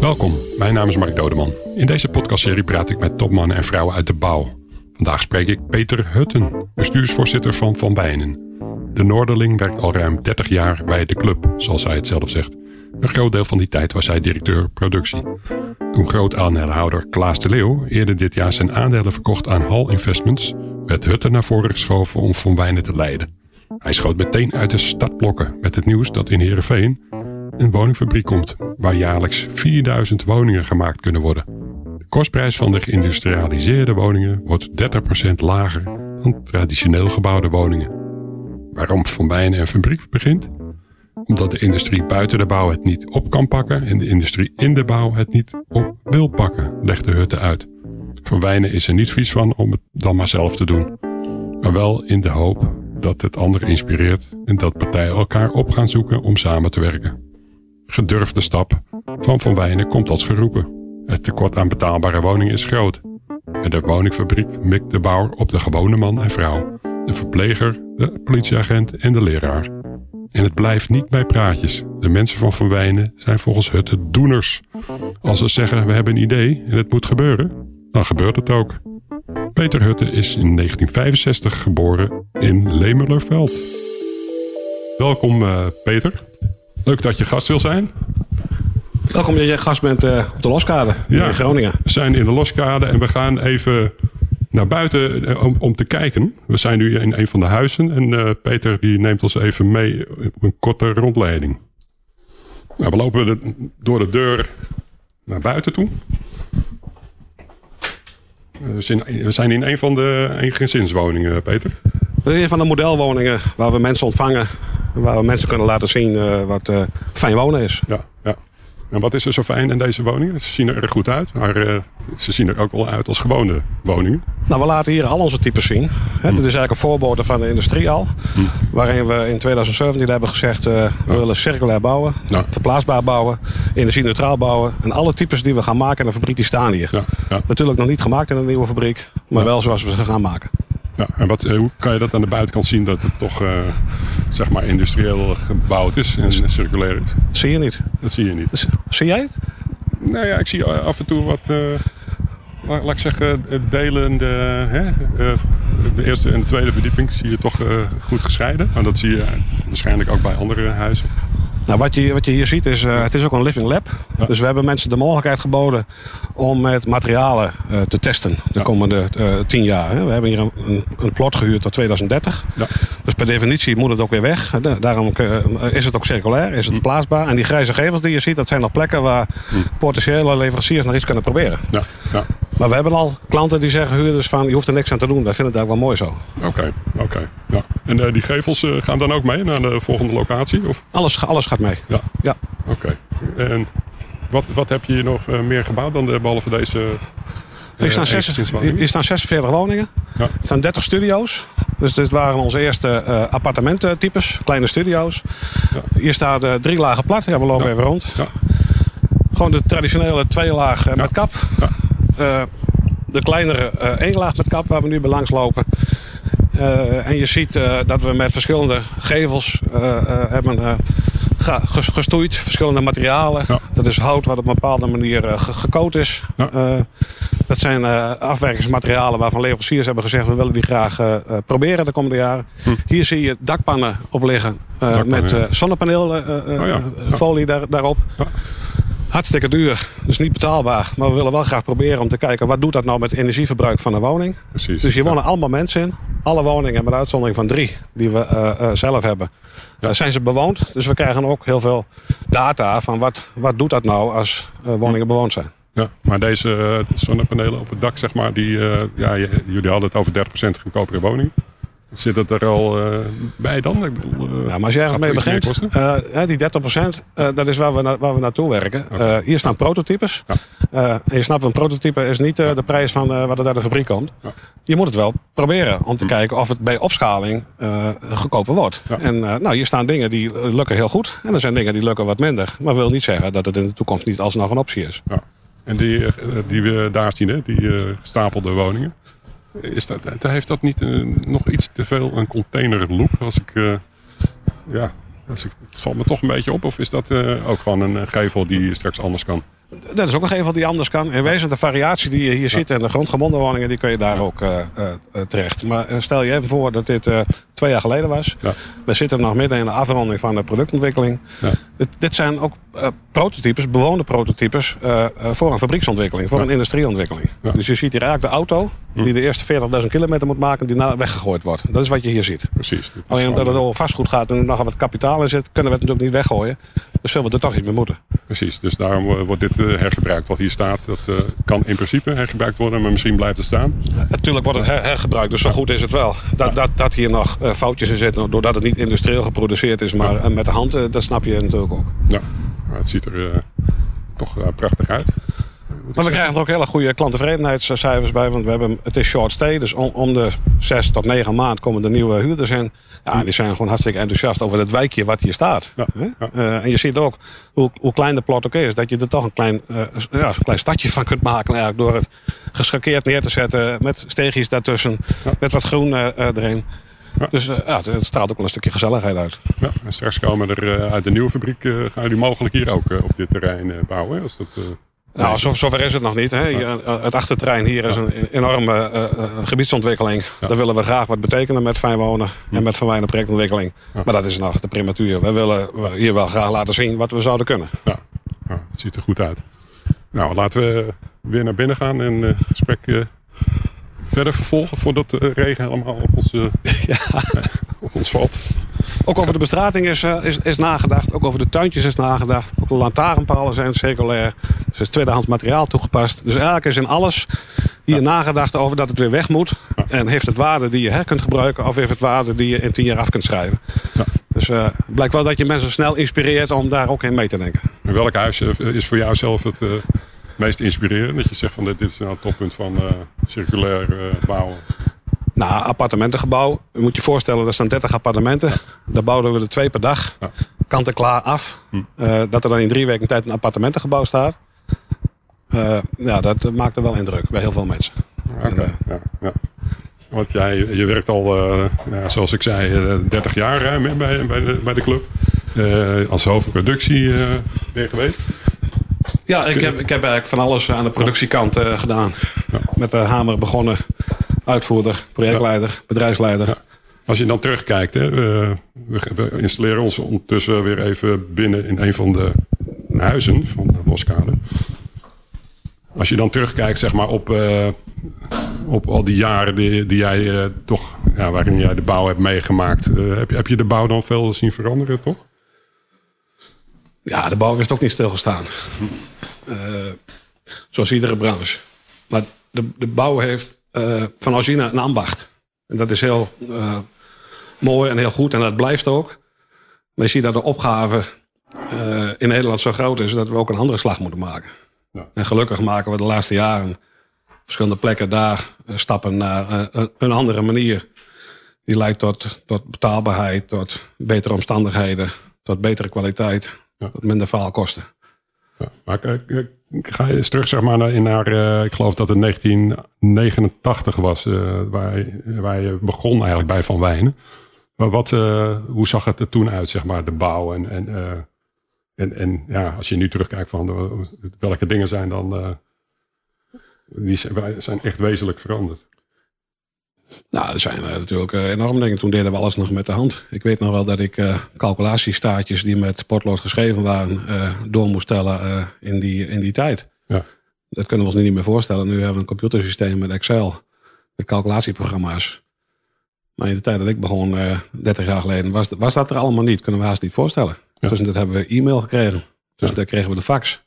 Welkom, mijn naam is Mark Dodeman. In deze podcastserie praat ik met topmannen en vrouwen uit de bouw. Vandaag spreek ik Peter Hutten, bestuursvoorzitter van Van Wijnen. De Noorderling werkt al ruim 30 jaar bij de club, zoals hij het zelf zegt. Een groot deel van die tijd was hij directeur productie. Toen groot aandeelhouder Klaas de Leeuw eerder dit jaar zijn aandelen verkocht aan Hall Investments, werd Hutten naar voren geschoven om Van Wijnen te leiden. Hij schoot meteen uit de startblokken met het nieuws dat in Heerenveen een woningfabriek komt, waar jaarlijks 4000 woningen gemaakt kunnen worden. De kostprijs van de geïndustrialiseerde woningen wordt 30% lager dan traditioneel gebouwde woningen. Waarom Van Wijnen een fabriek begint? Omdat de industrie buiten de bouw het niet op kan pakken en de industrie in de bouw het niet op wil pakken, legt de Hutte uit. Van Wijnen is er niet vies van om het dan maar zelf te doen. Maar wel in de hoop dat het anderen inspireert en dat partijen elkaar op gaan zoeken om samen te werken. Gedurfde stap van Van Wijnen komt als geroepen. Het tekort aan betaalbare woningen is groot. En de woningfabriek mikt de bouwer op de gewone man en vrouw, de verpleger, de politieagent en de leraar. En het blijft niet bij praatjes. De mensen van Van Wijnen zijn volgens het doeners. Als ze zeggen we hebben een idee en het moet gebeuren, dan gebeurt het ook. Peter Hutte is in 1965 geboren in Lemelerveld. Welkom uh, Peter. Leuk dat je gast wil zijn. Welkom dat je gast bent uh, op de Loskade ja, in Groningen. We zijn in de Loskade en we gaan even naar buiten uh, om, om, te kijken. We zijn nu in een van de huizen en uh, Peter die neemt ons even mee op een korte rondleiding. Nou, we lopen de, door de deur naar buiten toe. We zijn in een van de eengezinswoningen, Peter. We zijn een van de modelwoningen waar we mensen ontvangen. Waar we mensen kunnen laten zien uh, wat uh, fijn wonen is. Ja, ja. En wat is er zo fijn in deze woningen? Ze zien er erg goed uit, maar uh, ze zien er ook wel uit als gewone woningen. Nou, we laten hier al onze types zien. Hè, Dit is eigenlijk een voorbode van de industrie al. Hm. Waarin we in 2017 hebben gezegd, uh, we willen circulair bouwen, ja. verplaatsbaar bouwen, energie-neutraal bouwen. En alle types die we gaan maken in de fabriek, die staan hier. Ja. Ja. Natuurlijk nog niet gemaakt in een nieuwe fabriek, maar wel zoals we ze gaan maken. Ja, en wat, hoe kan je dat aan de buitenkant zien dat het toch uh, zeg maar industrieel gebouwd is en circulair is? Dat zie je niet. Dat zie je niet. Zie jij het? Nou ja, ik zie af en toe wat, uh, laat, ik zeggen, delende. Hè? Uh, de eerste en de tweede verdieping zie je toch goed gescheiden. En dat zie je waarschijnlijk ook bij andere huizen. Nou, wat, je, wat je hier ziet is, uh, het is ook een living lab. Ja. Dus we hebben mensen de mogelijkheid geboden om met materialen uh, te testen de ja. komende uh, tien jaar. Hè. We hebben hier een, een, plot gehuurd tot 2030. Ja. Dus per definitie moet het ook weer weg. Daarom is het ook circulair, is het hm. plaatsbaar. En die grijze gevels die je ziet, dat zijn nog plekken waar hm. potentiële leveranciers nog iets kunnen proberen. Ja. Maar we hebben al klanten die zeggen, huurders van, je hoeft er niks aan te doen. Dat vinden het ook wel mooi zo. Oké, oké. Okay. Ja. En die gevels gaan dan ook mee naar de volgende locatie? Of? Alles, alles gaat mee. Ja. ja. Oké. Okay. En wat, wat heb je hier nog uh, meer gebouwd dan de, behalve deze... Hier, staan 6, hier staan 46 woningen. Ja. Er staan 30 studio's. Dus dit waren onze eerste uh, appartemententypes. Kleine studio's. Ja. Hier staat uh, drie lagen plat. Ja, we lopen ja. even rond. Ja. Gewoon de traditionele twee laag met kap. De kleinere laag met kap waar we nu bij langs lopen. en je ziet dat we met verschillende gevels hebben gestoeid, verschillende materialen. Ja. Dat is hout wat op een bepaalde manier uh, gekoot is. Ja. Uh, dat zijn uh, afwerkingsmaterialen waarvan leveranciers hebben gezegd... we willen die graag proberen de komende jaren. Hm. Hier zie je dakpannen op liggen met zonnepaneelfolie oh, daar, daarop. Hartstikke duur, dus niet betaalbaar. Maar we willen wel graag proberen om te kijken... wat doet dat nou met het energieverbruik van een woning. Precies, dus hier wonen allemaal mensen in. Alle woningen met uitzondering van drie die we zelf hebben ja. zijn ze bewoond. Dus we krijgen ook heel veel data van wat, wat doet dat nou als woningen bewoond zijn. Ja, maar deze zonnepanelen op het dak, zeg maar, die, ja, jullie hadden het over 30% goedkopere woningen. Zit het er al uh, bij dan? Ik bedoel, uh, ja, maar als je ergens mee begint, uh, die 30% dat is waar we, na, waar we naartoe werken. Okay. hier staan prototypes. Ja. en je snapt, een prototype is niet de prijs van wat er uit de fabriek komt. Ja. Je moet het wel proberen om te hm. kijken of het bij opschaling goedkoper wordt. En nou, hier staan dingen die lukken heel goed. En er zijn dingen die lukken wat minder. Maar wil niet zeggen dat het in de toekomst niet alsnog een optie is. En die, die we daar zien, hè, die gestapelde woningen. Is dat, heeft dat niet uh, nog iets te veel een container look? Als ik, uh, ja, als ik, het valt me toch een beetje op. Of is dat uh, ook gewoon een gevel die straks anders kan? Dat is ook even wat die anders kan. In wezen de variatie die je hier ziet en de grondgebonden woningen, die kun je daar ook uh, terecht. Maar stel je even voor dat dit twee jaar geleden was. Ja. We zitten nog midden in de afronding van de productontwikkeling. Ja. Dit, dit, zijn ook prototypes, bewoonde prototypes, voor een fabrieksontwikkeling, voor een industrieontwikkeling. Dus je ziet hier eigenlijk de auto hm. die de eerste 40.000 kilometer moet maken, die weggegooid wordt. Dat is wat je hier ziet. Precies. Alleen omdat het al vastgoed gaat en er nog wat kapitaal in zit, kunnen we het natuurlijk niet weggooien. Dus zullen we er toch iets mee moeten. Precies, dus daarom wordt dit hergebruikt. Wat hier staat, dat uh, kan in principe hergebruikt worden, maar misschien blijft het staan. natuurlijk wordt het hergebruikt, dus zo goed is het wel. Dat, dat, dat hier nog foutjes in zitten, doordat het niet industrieel geproduceerd is, maar ja. met de hand, uh, dat snap je natuurlijk ook. Ja, maar het ziet er toch prachtig uit. Maar we krijgen er ook hele goede klanttevredenheidscijfers bij. Want we hebben, het is short stay. Dus om, om de zes tot negen maand komen de nieuwe huurders in. Ja, die zijn gewoon hartstikke enthousiast over het wijkje wat hier staat. Ja, uh, en je ziet ook hoe, hoe klein de plot ook is. Dat je er toch een klein, uh, ja, een klein stadje van kunt maken. Eigenlijk door het geschakeerd neer te zetten. Met steegjes daartussen. Met wat groen uh, erin. Ja. Dus uh, ja, het straalt ook wel een stukje gezelligheid uit. Ja, en straks komen er uh, uit de nieuwe fabriek, uh, gaan jullie mogelijk hier ook op dit terrein bouwen? Als dat, nou, zover is het nog niet. Hè. Eh, het achterterrein hier is een enorme uh, gebiedsontwikkeling. Daar willen we graag wat betekenen met fijn wonen en met verwijnde projectontwikkeling. Maar dat is nog de prematuur. We willen hier wel graag laten zien wat we zouden kunnen. Ja, het ziet er goed uit. Nou, laten we weer naar binnen gaan en het gesprek verder vervolgen voordat de regen helemaal op ons, ja. op ons valt. Ook over de bestrating is, uh, is, is, nagedacht. Ook over de tuintjes is nagedacht. Ook de lantaarnpalen zijn circulair. Dus er is tweedehands materiaal toegepast. Dus eigenlijk is in alles hier nagedacht over dat het weer weg moet. En heeft het waarde die je her kunt gebruiken. Of heeft het waarde die je in tien jaar af kunt schrijven. Ja. Dus uh, blijkt wel dat je mensen snel inspireert om daar ook in mee te denken. En welk huis eh, is voor jou zelf het meest inspirerend? Dat je zegt van dit, is nou het toppunt van circulair bouwen. Nou, appartementengebouw. Je moet je voorstellen, er staan 30 appartementen. Daar bouwen we er twee per dag. Ja. Kant en klaar af. Hm. Uh, dat er dan in drie weken tijd een appartementengebouw staat. Uh, ja, dat maakt er wel indruk bij heel veel mensen. Okay. En, uh, ja, ja. Want jij je werkt al, ja, zoals ik zei, 30 jaar ruim bij, bij, de, bij de club. als hoofdproductie ben je geweest? Ja, ik heb, ik heb eigenlijk van alles aan de productiekant gedaan. Ja. Met de hamer begonnen uitvoerder, projectleider, bedrijfsleider. Als je dan terugkijkt, hè, we, we, installeren ons ondertussen weer even binnen in een van de huizen van de Loskade. Als je dan terugkijkt, zeg maar, op, uh, op al die jaren die, die jij uh, toch, ja, waarin jij de bouw hebt meegemaakt, uh, heb, je, heb je de bouw dan veel zien veranderen, toch? Ja, de bouw is toch niet stilgestaan. Zoals iedere branche. Maar de, de bouw heeft uh, van origine een ambacht. En dat is heel uh, mooi en heel goed en dat blijft ook. Maar je ziet dat de opgave uh, in Nederland zo groot is dat we ook een andere slag moeten maken. Ja. En gelukkig maken we de laatste jaren verschillende plekken daar stappen naar een andere manier. Die leidt tot, tot betaalbaarheid, tot betere omstandigheden, tot betere kwaliteit, ja. tot minder faalkosten. Maar ga je eens terug zeg maar, naar, naar uh, ik geloof dat het 1989 was, waar, waar je begon eigenlijk bij Van Wijnen. Maar wat, hoe zag het er toen uit, zeg maar, de bouw? En, en, en, en ja, als je nu terugkijkt van welke dingen zijn dan, die zijn echt wezenlijk veranderd. Nou, er zijn natuurlijk uh, enorm dingen. Toen deden we alles nog met de hand. Ik weet nog wel dat ik uh, calculatiestaatjes die met potlood geschreven waren, uh, door moest stellen in, die, in die tijd. Ja. Dat kunnen we ons niet meer voorstellen. Nu hebben we een computersysteem met Excel, met calculatieprogramma's. Maar in de tijd dat ik begon, 30 jaar geleden, was, was dat er allemaal niet. Kunnen we haast niet voorstellen. Ja. Dus dat hebben we e-mail gekregen. Dus ja. daar kregen we de fax.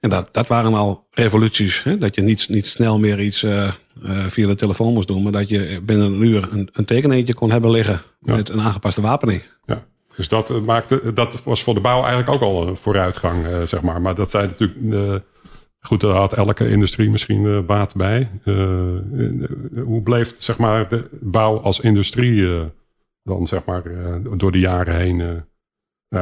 En dat, dat waren al revoluties. Hè? Dat je niet, niet snel meer iets uh, uh, via de telefoon moest doen. Maar dat je binnen een uur een, een tekeningetje kon hebben liggen. Met een aangepaste wapening. Ja. Dus dat, eh, maakte, dat was voor de bouw eigenlijk ook al een vooruitgang, uh, zeg maar. Maar dat zijn natuurlijk... goed, daar had elke industrie misschien baat bij. hoe bleef zeg maar, de bouw als industrie dan zeg maar, door de jaren heen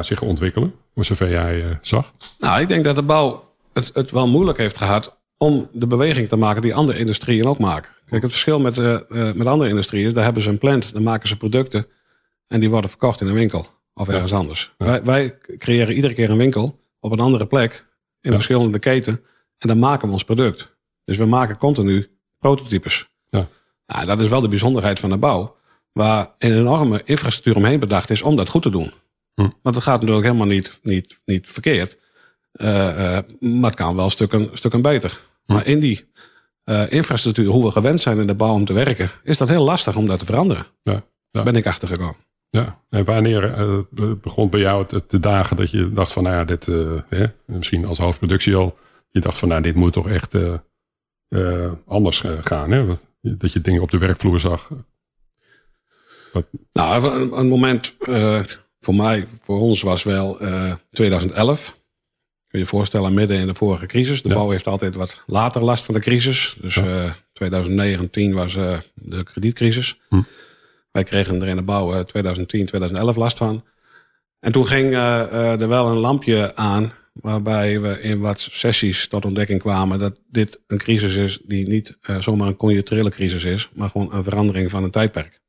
zich ontwikkelen? Voor zover jij zag. Nou, ik denk dat de bouw het, het wel moeilijk heeft gehad om de beweging te maken die andere industrieën ook maken. Kijk, het verschil met, uh, met andere industrieën is, daar hebben ze een plant, dan maken ze producten en die worden verkocht in een winkel of ergens anders. Wij, wij, creëren iedere keer een winkel op een andere plek in verschillende keten. En dan maken we ons product. Dus we maken continu prototypes. Ja. Nou, dat is wel de bijzonderheid van de bouw. Waar een enorme infrastructuur omheen bedacht is om dat goed te doen. Hm. Want het gaat natuurlijk helemaal niet, niet, niet verkeerd. Uh, uh, maar het kan wel stukken, stukken beter. Hm. Maar in die uh, infrastructuur, hoe we gewend zijn in de bouw om te werken, is dat heel lastig om dat te veranderen. Ja, Daar ben ik achter gekomen. Ja, en wanneer uh, begon bij jou het, de dagen dat je dacht van, nou ja, dit, hè, misschien als hoofdproductie al, je dacht van, nou, dit moet toch echt anders gaan. Hè? Dat je dingen op de werkvloer zag. Nou, een, een moment voor mij, voor ons was wel 2011. Kun je je voorstellen, midden in de vorige crisis. De bouw heeft altijd wat later last van de crisis. Dus ja. 2019 was uh, de kredietcrisis. Hm. Wij kregen er in de bouw 2010, 2011 last van. En toen ging uh, er wel een lampje aan. Waarbij we in wat sessies tot ontdekking kwamen dat dit een crisis is die niet zomaar een conjuncturele crisis is, maar gewoon een verandering van een tijdperk.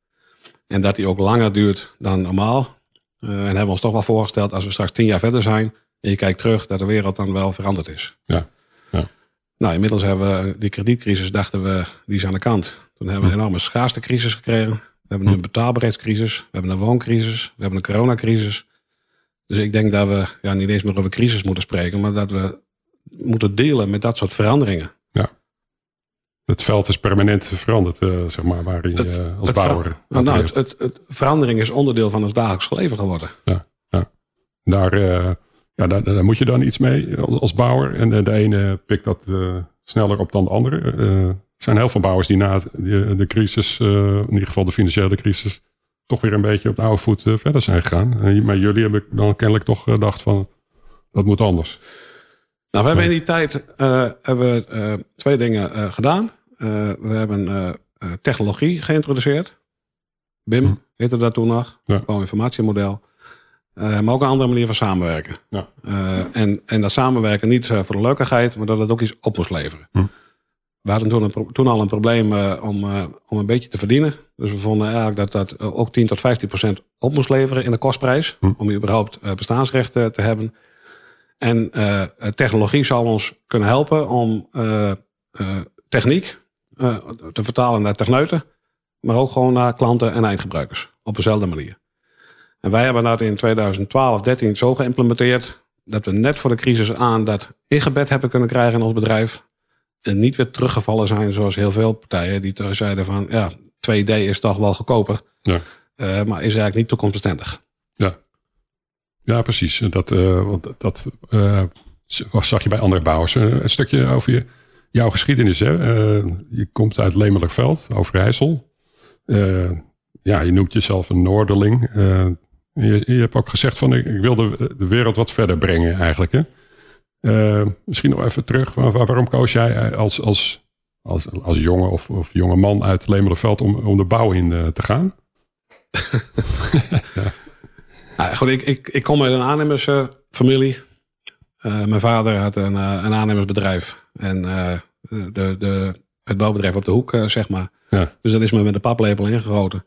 En dat die ook langer duurt dan normaal. en hebben we ons toch wel voorgesteld, als we straks tien jaar verder zijn, en je kijkt terug dat de wereld dan wel veranderd is. Ja. ja. Nou, inmiddels hebben we die kredietcrisis, dachten we, die is aan de kant. Toen hebben we een enorme schaarste crisis gekregen. We hebben nu een betaalbaarheidscrisis. We hebben een wooncrisis. We hebben een coronacrisis. Dus ik denk dat we ja, niet eens meer over crisis moeten spreken, maar dat we moeten delen met dat soort veranderingen. Ja. Het veld is permanent veranderd, uh, zeg maar, waarin je uh, als bouwer. Nou, het, het, het, verandering is onderdeel van ons dagelijks leven geworden. Ja, ja. Daar, uh, ja, daar, daar, moet je dan iets mee als bouwer. En de, ene pikt dat uh, sneller op dan de andere. Uh, er zijn heel veel bouwers die na de, de crisis, uh, in ieder geval de financiële crisis, toch weer een beetje op de oude voet verder zijn gegaan. maar jullie hebben dan kennelijk toch gedacht van, dat moet anders. Nou, we hebben in die tijd hebben we, twee dingen gedaan. we hebben technologie geïntroduceerd. BIM hm. heette dat toen nog. Ja. Bouwinformatiemodel. Uh, maar ook een andere manier van samenwerken. Ja. Uh, en, en dat samenwerken niet uh, voor de leukigheid, maar dat het ook iets op moest leveren. Hm. We hadden toen, een, toen al een probleem om, om een beetje te verdienen. Dus we vonden eigenlijk dat dat ook 10 tot 15 procent op moest leveren in de kostprijs. Hm. Om überhaupt bestaansrechten te hebben. En technologie zal ons kunnen helpen om techniek te vertalen naar techneuten. Maar ook gewoon naar klanten en eindgebruikers. Op dezelfde manier. En wij hebben dat in 2012, 13 zo geïmplementeerd dat we net voor de crisis aan dat ingebed hebben kunnen krijgen in ons bedrijf. En niet weer teruggevallen zijn zoals heel veel partijen die zeiden van ja, 2D is toch wel goedkoper. Ja. Uh, maar is eigenlijk niet toekomstbestendig. Ja, ja precies. Dat, uh, dat uh, zag je bij andere bouwers. een stukje over je, jouw geschiedenis. Hè? je komt uit Lemelerveld, Overijssel. ja, je noemt jezelf een Noorderling. Je, je, hebt ook gezegd van ik, ik wil de, de, wereld wat verder brengen eigenlijk. Hè? Uh, misschien nog even terug. Waar, waarom koos jij als, als, als, als jongen of, of jonge man uit Lemelerveld om, om de bouw in uh, te gaan? ja. Nou, goed, ik, ik, ik kom uit een aannemersfamilie. Uh, mijn vader had een, een aannemersbedrijf. En de, de, het bouwbedrijf op de hoek, zeg maar. Ja. Dus dat is me met de paplepel ingegoten.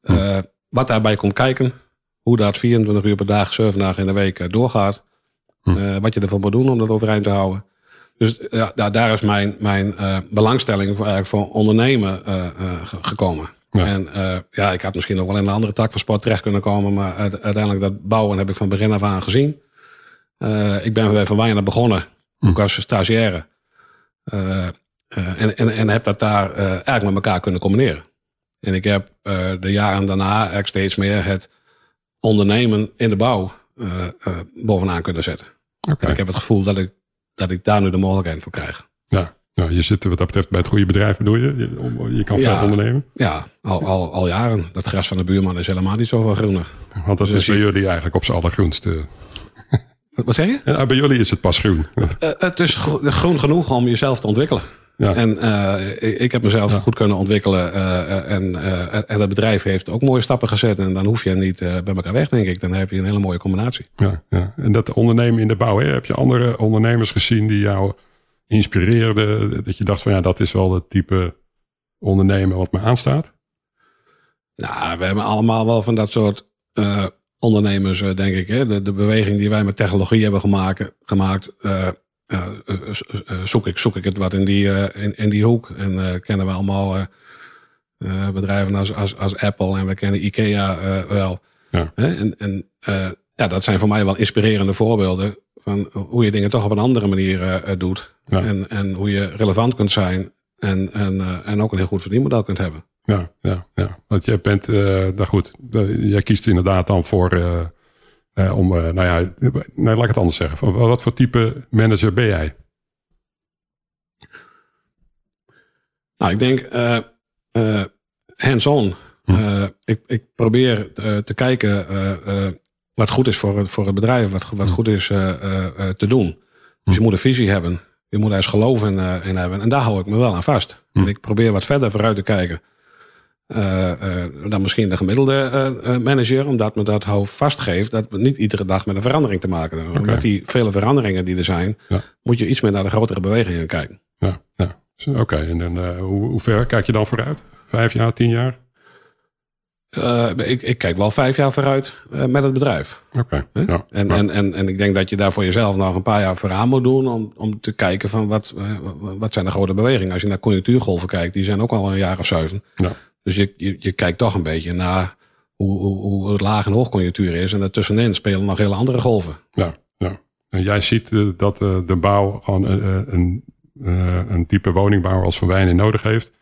Hm. Wat daarbij komt kijken, hoe dat 24 uur per dag, 7 dagen in de week eh, doorgaat. Hm. Uh, wat je ervoor moet doen om dat overeind te houden. Dus ja, daar is mijn, mijn uh, belangstelling voor, eigenlijk voor ondernemen uh, gekomen. Ja. En ja, ik had misschien nog wel in een andere tak van sport terecht kunnen komen. Maar uiteindelijk dat bouwen heb ik van begin af aan gezien. ik ben bij Van Wijnen begonnen. Hm. Ook als stagiaire. en, en, en heb dat daar eigenlijk met elkaar kunnen combineren. En ik heb de jaren daarna eigenlijk steeds meer het ondernemen in de bouw uh, uh, bovenaan kunnen zetten. Okay. Ik heb het gevoel dat ik, dat ik daar nu de mogelijkheid voor krijg. Ja, nou, je zit wat dat betreft bij het goede bedrijf, bedoel je? Je, je kan ja, veel ondernemen? Ja, al, al, al jaren. Dat gras van de buurman is helemaal niet zoveel groener. Want dat dus is bij jullie eigenlijk op z'n allergroenste. Wat zeg je? Bij jullie is het pas groen. Uh, het is groen genoeg om jezelf te ontwikkelen. Ja. En uh, ik heb mezelf goed kunnen ontwikkelen. Uh, en, en het bedrijf heeft ook mooie stappen gezet. En dan hoef je niet bij elkaar weg, denk ik. Dan heb je een hele mooie combinatie. Ja, ja. En dat ondernemen in de bouw. Hè? Heb je andere ondernemers gezien die jou inspireerden? Dat je dacht van ja, dat is wel het type ondernemen wat me aanstaat? Nou, we hebben allemaal wel van dat soort ondernemers, denk ik. Hè? De, de beweging die wij met technologie hebben gemaakt. gemaakt zoek, ik, zoek ik het wat in die, in, in die hoek. En kennen we allemaal bedrijven als, als, als Apple en we kennen IKEA wel. Ja. En, en ja, dat zijn voor mij wel inspirerende voorbeelden van hoe je dingen toch op een andere manier doet. En, en hoe je relevant kunt zijn en, en, en ook een heel goed verdienmodel kunt hebben. Ja, ja, ja. Want jij bent, uh, nou goed, jij kiest inderdaad dan voor, uh, uh, om, nou ja, nee, laat ik het anders zeggen. Wat voor type manager ben jij? Nou, ik denk hands-on. Hm. ik, ik probeer te kijken wat goed is voor het, voor het bedrijf, wat, wat hm. goed is te doen. Dus je hm. moet een visie hebben. Je moet eens geloof in, in hebben. En daar hou ik me wel aan vast. En ik probeer wat verder vooruit te kijken. Uh, uh, dan misschien de gemiddelde uh, manager, omdat me dat hoofd vastgeeft dat we niet iedere dag met een verandering te maken hebben. Okay. Met die vele veranderingen die er zijn, ja. moet je iets meer naar de grotere bewegingen kijken. Ja, ja. Oké, en dan, hoe, hoe, ver kijk je dan vooruit? Vijf jaar, tien jaar? ik, ik, kijk wel vijf jaar vooruit met het bedrijf. Oké. Okay, ja, en, en, en, en ik denk dat je daar voor jezelf nog een paar jaar vooraan moet doen om, om te kijken van wat, wat zijn de grote bewegingen. Als je naar conjunctuurgolven kijkt, die zijn ook al een jaar of zeven. Ja. Dus je, je, je kijkt toch een beetje naar hoe, hoe, hoe laag- en hoogconjunctuur is. En daartussenin spelen nog hele andere golven. Ja, ja. En jij ziet uh, dat uh, de bouw gewoon uh, een, een type woningbouw als Van Wijnen nodig heeft.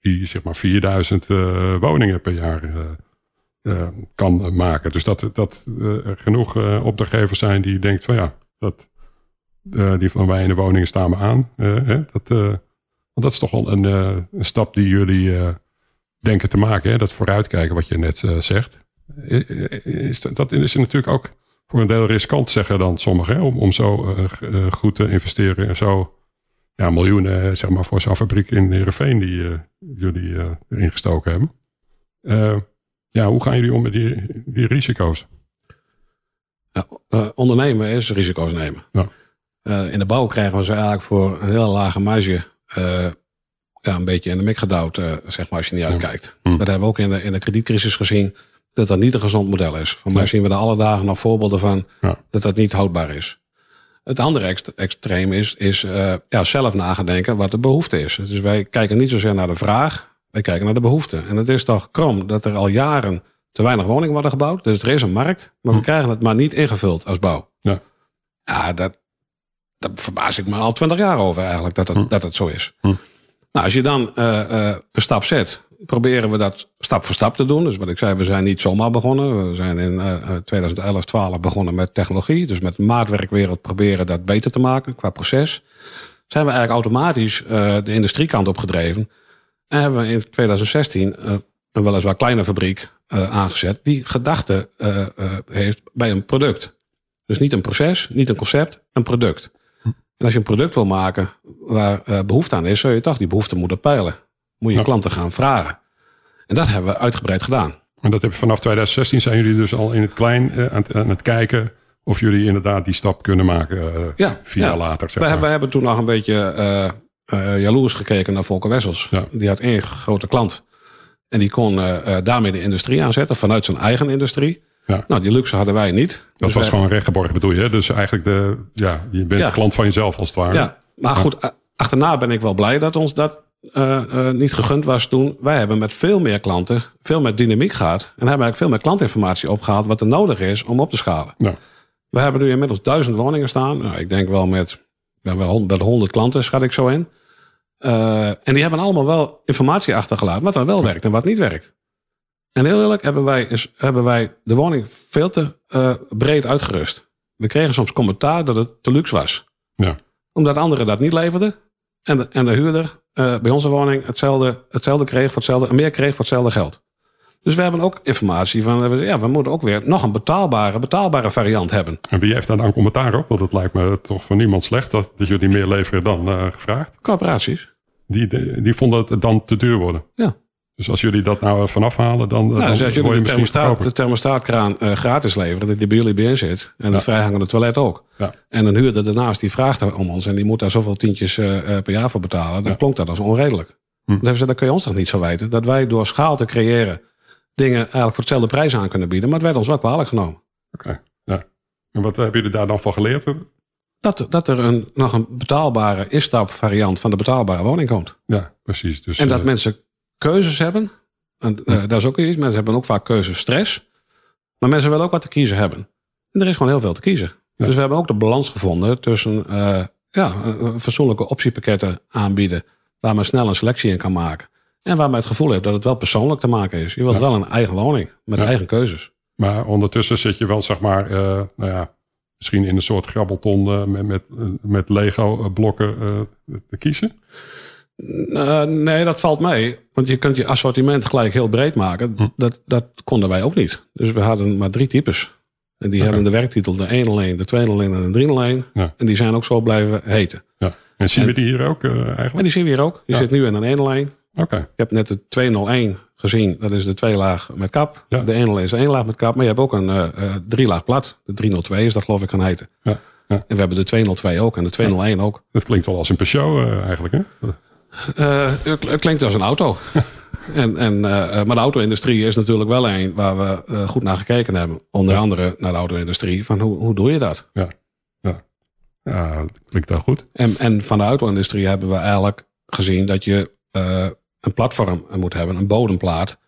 Die zeg maar 4000 woningen per jaar kan maken. Dus dat, dat er genoeg opdrachtgevers zijn die denken van ja, dat, die Van Wijnen woningen staan me aan. Hè, dat, dat is toch wel een, een stap die jullie denken te maken. Hè? Dat vooruitkijken wat je net uh, zegt. Is, dat is natuurlijk ook voor een deel riskant, zeggen dan sommigen. Hè? Om, om zo uh, goed te investeren en zo ja, miljoenen zeg maar, voor zo'n fabriek in Heerenveen die uh, jullie erin gestoken hebben. ja, hoe gaan jullie om met die, die risico's? Ja, ondernemen is risico's nemen. Ja. in de bouw krijgen we ze eigenlijk voor een hele lage marge ja, een beetje in de mik gedouwd, uh, zeg maar, als je niet uitkijkt. Mm. Dat hebben we ook in de, in de kredietcrisis gezien, dat dat niet een gezond model is. Van mij zien we er alle dagen nog voorbeelden van dat dat niet houdbaar is. Het andere ext extreem is, is uh, ja, zelf nagedenken wat de behoefte is. Dus wij kijken niet zozeer naar de vraag, wij kijken naar de behoefte. En het is toch krom dat er al jaren te weinig woningen worden gebouwd. Dus er is een markt, maar we mm. krijgen het maar niet ingevuld als bouw. Ja, ja dat, dat verbaas ik me al twintig jaar over eigenlijk, dat het, mm. dat het zo is. Nou, als je dan uh, uh, een stap zet, proberen we dat stap voor stap te doen. Dus wat ik zei, we zijn niet zomaar begonnen. We zijn in uh, 2011, 12 begonnen met technologie. Dus met de maatwerkwereld proberen dat beter te maken qua proces. Zijn we eigenlijk automatisch de industriekant opgedreven. En hebben we in 2016 een weliswaar kleine fabriek aangezet. Die gedachte heeft bij een product. Dus niet een proces, niet een concept, een product. En als je een product wil maken waar uh, behoefte aan is, zul je toch die behoefte moeten peilen. Moet je klanten gaan vragen. En dat hebben we uitgebreid gedaan. En dat heb, vanaf 2016 zijn jullie dus al in het klein uh, aan, het, aan, het, kijken of jullie inderdaad die stap kunnen maken uh, ja, vier jaar later. Zeg we, we, hebben toen nog een beetje jaloers gekeken naar Volker Wessels. Ja. Die had één grote klant. En die kon daarmee de industrie aanzetten vanuit zijn eigen industrie. Ja. Nou, die luxe hadden wij niet. Dat dus was gewoon rechtgeborgen bedoel je? Dus eigenlijk de, ja, je bent de klant van jezelf als het ware. Ja, maar goed, achterna ben ik wel blij dat ons dat uh, uh, niet gegund was toen. Wij hebben met veel meer klanten, veel meer dynamiek gehad. En hebben eigenlijk veel meer klantinformatie opgehaald wat er nodig is om op te schalen. Ja. We hebben nu inmiddels duizend woningen staan. Nou, ik denk wel met, ja, wel honderd klanten, schat ik zo in. Uh, en die hebben allemaal wel informatie achtergelaten wat dan wel werkt en wat niet werkt. En heel eerlijk hebben wij, hebben wij de woning veel te uh, breed uitgerust. We kregen soms commentaar dat het te luxe was. Ja. Omdat anderen dat niet leverden. En de, en de huurder uh, bij onze woning hetzelfde, hetzelfde kreeg voor hetzelfde, en meer kreeg voor hetzelfde geld. Dus we hebben ook informatie van, ja, we moeten ook weer nog een betaalbare, betaalbare variant hebben. En wie heeft daar dan commentaar op? Want het lijkt me toch voor niemand slecht dat, dat jullie meer leveren dan uh, gevraagd. Corporaties. Die, die, die vonden het dan te duur worden. Ja. Dus als jullie dat nou vanaf halen, dan. Nou, dan dus als jullie de, thermostaat, de thermostaatkraan uh, gratis leveren, dat die bij jullie binnen zit. En ja. het vrijhangende toilet ook. Ja. En een huurder daarnaast die vraagt om ons en die moet daar zoveel tientjes uh, per jaar voor betalen. Dan ja. klonk dat als onredelijk. Hm. Dan, ze, dan kun je ons toch niet verwijten dat wij door schaal te creëren dingen eigenlijk voor hetzelfde prijs aan kunnen bieden. Maar het werd ons wel kwalijk genomen. Oké, okay. ja. En wat hebben jullie daar dan van geleerd? dat, dat er een, nog een betaalbare instapvariant van de betaalbare woning komt. Ja, precies. Dus, en dat mensen keuzes hebben. En, dat is ook iets. Mensen hebben ook vaak keuzestress. Maar mensen willen ook wat te kiezen hebben. En er is gewoon heel veel te kiezen. Dus we hebben ook de balans gevonden tussen ja, fatsoenlijke optiepakketten aanbieden. Waar men snel een selectie in kan maken. En waar men het gevoel heeft dat het wel persoonlijk te maken is. Je wilt wel een eigen woning met eigen keuzes. Maar ondertussen zit je wel, zeg maar, uh, nou ja, misschien in een soort grabbelton uh, met, met, met Lego-blokken te kiezen? Nee, dat valt mee. Want je kunt je assortiment gelijk heel breed maken. Hm. Dat, dat konden wij ook niet. Dus we hadden maar drie types. En die hebben de werktitel de 1 alleen, de 2 alleen en de 3 alleen. Ja. En die zijn ook zo blijven heten. Ja. En zien we die hier ook eigenlijk? En die zien we hier ook. Die zit nu in een 1 alleen. Oké. Ik heb net de 201 gezien. Dat is de twee laag met kap. De 101 is de één laag met kap. Maar je hebt ook een uh, drie laag plat. De 302 is dat geloof ik gaan heten. Ja. Ja. En we hebben de 202 ook en de 201 ook. Dat klinkt wel als een Peugeot uh, eigenlijk, hè? Uh, het klinkt als een auto. en, en, uh, maar de auto-industrie is natuurlijk wel een waar we goed naar gekeken hebben. Onder andere naar de auto-industrie. Van hoe, hoe doe je dat? Ja, ja. ja dat klinkt wel goed. En, en van de auto-industrie hebben we eigenlijk gezien dat je een platform moet hebben, een bodemplaat,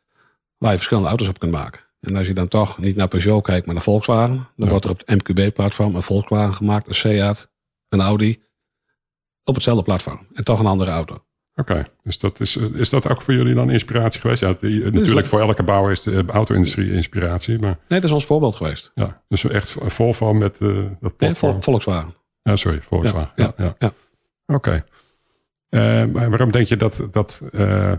waar je verschillende auto's op kunt maken. En als je dan toch niet naar Peugeot kijkt, maar naar Volkswagen, dan wordt er op het MQB-platform een Volkswagen gemaakt, een Seat, een Audi, op hetzelfde platform. En toch een andere auto. Oké, dus dat is, is dat ook voor jullie dan inspiratie geweest? Ja, natuurlijk voor elke bouwer is de auto-industrie inspiratie. Maar... Nee, dat is ons voorbeeld geweest. Ja, dus echt Volvo met uh, dat platform. Nee, Volkswagen. Ja, sorry, Volkswagen. Ja, ja, ja. Oké. Uh, maar waarom denk je dat, dat uh,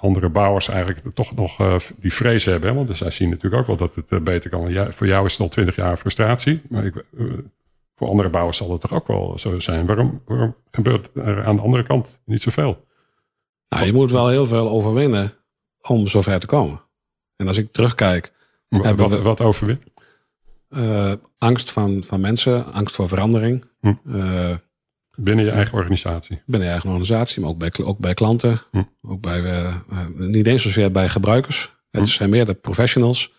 andere bouwers eigenlijk toch nog die vrees hebben? Hè? Want zij zien natuurlijk ook wel dat het beter kan. Ja, voor jou is het al twintig jaar frustratie. Maar ik, voor andere bouwers zal het toch ook wel zo zijn. Waarom, waarom gebeurt er aan de andere kant niet zoveel? Nou, je moet wel heel veel overwinnen om zover te komen. En als ik terugkijk... Wat, we, wat overwinnen? angst van, van mensen, angst voor verandering. Hm. Binnen je eigen organisatie? Binnen je eigen organisatie, maar ook bij, ook bij klanten. Hm. Ook bij, uh, niet eens zozeer bij gebruikers. Hm. Het zijn meer de professionals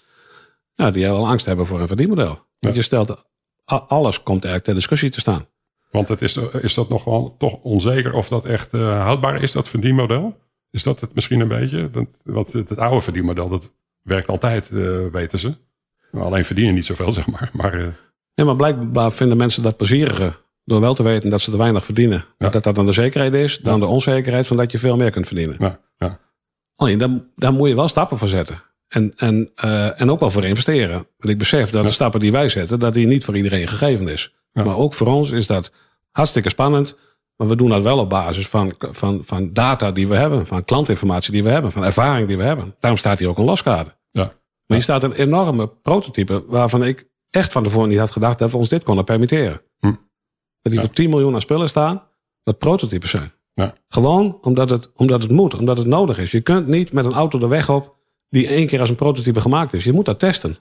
ja, die wel angst hebben voor een verdienmodel. Want je stelt, alles komt eigenlijk ter discussie te staan. Want het is, is dat nog wel toch onzeker of dat echt uh, houdbaar is, dat verdienmodel? Is dat het misschien een beetje? Want het, het oude verdienmodel, dat werkt altijd, uh, weten ze. Alleen verdienen niet zoveel, zeg maar. maar uh... Ja, maar blijkbaar vinden mensen dat plezieriger door wel te weten dat ze te weinig verdienen. Dat dat dan de zekerheid is, dan de onzekerheid van dat je veel meer kunt verdienen. Ja. Ja. Alleen, daar, daar moet je wel stappen voor zetten. En, en, en ook wel voor investeren. Want ik besef dat de stappen die wij zetten, dat die niet voor iedereen gegeven is. Maar ook voor ons is dat hartstikke spannend. Maar we doen dat wel op basis van, van, van data die we hebben, van klantinformatie die we hebben, van ervaring die we hebben. Daarom staat hier ook een loskade. Ja. Maar hier staat een enorme prototype waarvan ik echt van tevoren niet had gedacht dat we ons dit konden permitteren. Hm. Dat die voor 10 miljoen aan spullen staan, dat prototypes zijn. Ja. Gewoon omdat het, omdat het moet, omdat het nodig is. Je kunt niet met een auto de weg op die één keer als een prototype gemaakt is. Je moet dat testen.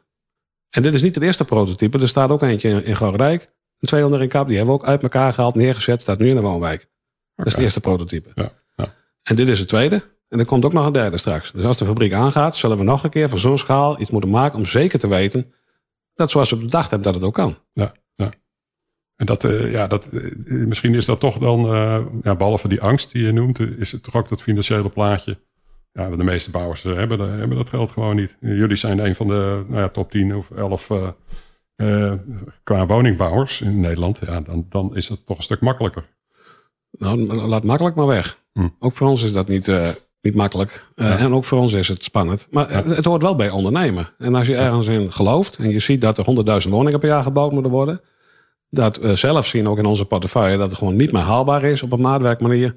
En dit is niet het eerste prototype. Er staat ook eentje in, in. Een 200 in kap. Die hebben we ook uit elkaar gehaald, neergezet. Staat nu in de woonwijk. Dat is het eerste prototype. Ja. Ja. En dit is het tweede. En er komt ook nog een derde straks. Dus als de fabriek aangaat, zullen we nog een keer van zo'n schaal iets moeten maken om zeker te weten dat zoals we bedacht hebben, dat het ook kan. Ja. En dat, uh, ja, dat, uh, misschien is dat toch dan, uh, ja, behalve die angst die je noemt, is het toch ook dat financiële plaatje. Ja, de meeste bouwers hebben, hebben dat geld gewoon niet. Jullie zijn een van de nou ja, top 10 of 11 qua woningbouwers in Nederland. Ja, dan, dan is dat toch een stuk makkelijker. Nou, laat makkelijk maar weg. Hm. Ook voor ons is dat niet, niet makkelijk. Ja. En ook voor ons is het spannend. Maar ja. het, hoort wel bij ondernemen. En als je ergens in gelooft en je ziet dat er 100.000 woningen per jaar gebouwd moeten worden dat we zelf zien ook in onze portefeuille dat het gewoon niet meer haalbaar is op een maatwerkmanier.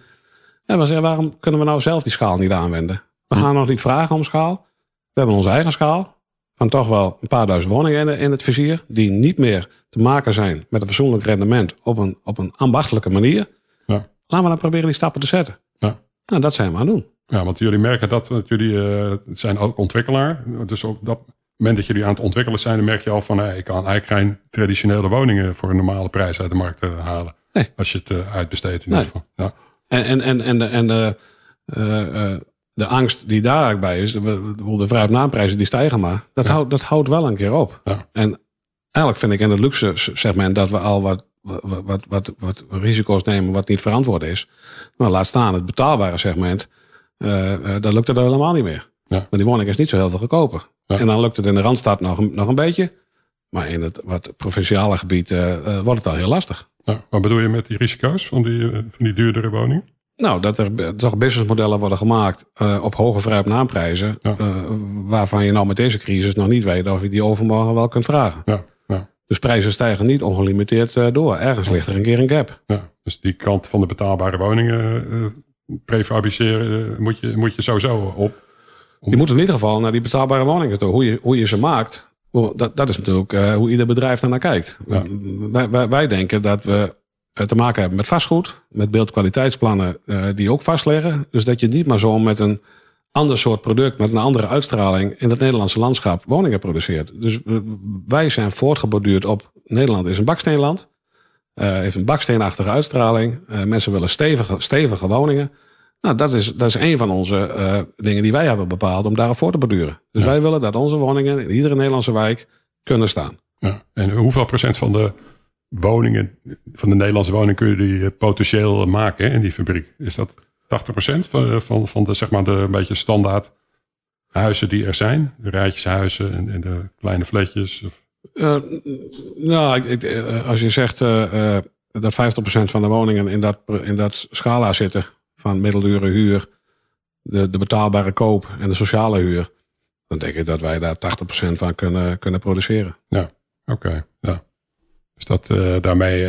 En we zeggen, waarom kunnen we nou zelf die schaal niet aanwenden? We gaan nog niet vragen om schaal. We hebben onze eigen schaal. Van toch wel een paar duizend woningen in het vizier. Die niet meer te maken zijn met een fatsoenlijk rendement op een, op een ambachtelijke manier. Ja. Laten we dan proberen die stappen te zetten. Ja. Nou, dat zijn we aan het doen. Ja, want jullie merken dat, dat jullie uh, zijn ook ontwikkelaar. Dus ook dat, moment dat jullie aan het ontwikkelen zijn, dan merk je al van hey, ik kan eigenlijk geen traditionele woningen voor een normale prijs uit de markt uh, halen. Nee. Als je het uh, uitbesteedt in nee. ieder geval. Ja. En, en, en, en, en de, angst die daar bij is, de, de vrij naamprijzen die stijgen maar, dat, houdt, dat houdt wel een keer op. Ja. En eigenlijk vind ik in het luxe segment dat we al wat wat, wat, wat, risico's nemen wat niet verantwoord is. Maar laat staan het betaalbare segment. Uh, uh, dan lukt het helemaal niet meer. Ja. Maar die woning is niet zo heel veel goedkoper. En dan lukt het in de Randstad nog, nog een beetje. Maar in het wat provinciale gebied wordt het al heel lastig. Ja, wat bedoel je met die risico's van die, van die duurdere woning? Nou, dat er toch businessmodellen worden gemaakt op hoge vrij op naamprijzen. waarvan je nou met deze crisis nog niet weet of je die overmorgen wel kunt vragen. Ja. Dus prijzen stijgen niet ongelimiteerd eh, door. Ergens ligt er een keer een gap. Ja, dus die kant van de betaalbare woningen prefabriceren moet, je, moet je sowieso op. Je moet in ieder geval naar die betaalbare woningen toe. Hoe je, hoe je ze maakt, dat, dat is natuurlijk hoe ieder bedrijf naar kijkt. Wij, wij, wij, denken dat we te maken hebben met vastgoed, met beeldkwaliteitsplannen die ook vastleggen. Dus dat je niet maar zo met een ander soort product met een andere uitstraling in het Nederlandse landschap woningen produceert. Dus wij zijn voortgeborduurd op Nederland is een baksteenland. Uh, heeft een baksteenachtige uitstraling. Uh, mensen willen stevige, stevige woningen. Nou, dat is, dat is een van onze uh, dingen die wij hebben bepaald om daarop voor te borduren. Dus wij willen dat onze woningen in iedere Nederlandse wijk kunnen staan. Ja. En hoeveel procent van de woningen, van de Nederlandse woningen kun je die potentieel maken in die fabriek? Is dat 80% van, van, van de, zeg maar de een beetje standaard huizen die er zijn? De rijtjeshuizen en, en de kleine flatjes? Of? Uh, nou, ik, eh, als je zegt uh, dat 50% van de woningen in dat, in dat scala zitten, van middeldure huur, de, de betaalbare koop en de sociale huur, dan denk ik dat wij daar 80% van kunnen, kunnen produceren. Ja, oké. ja. Dus dat daarmee,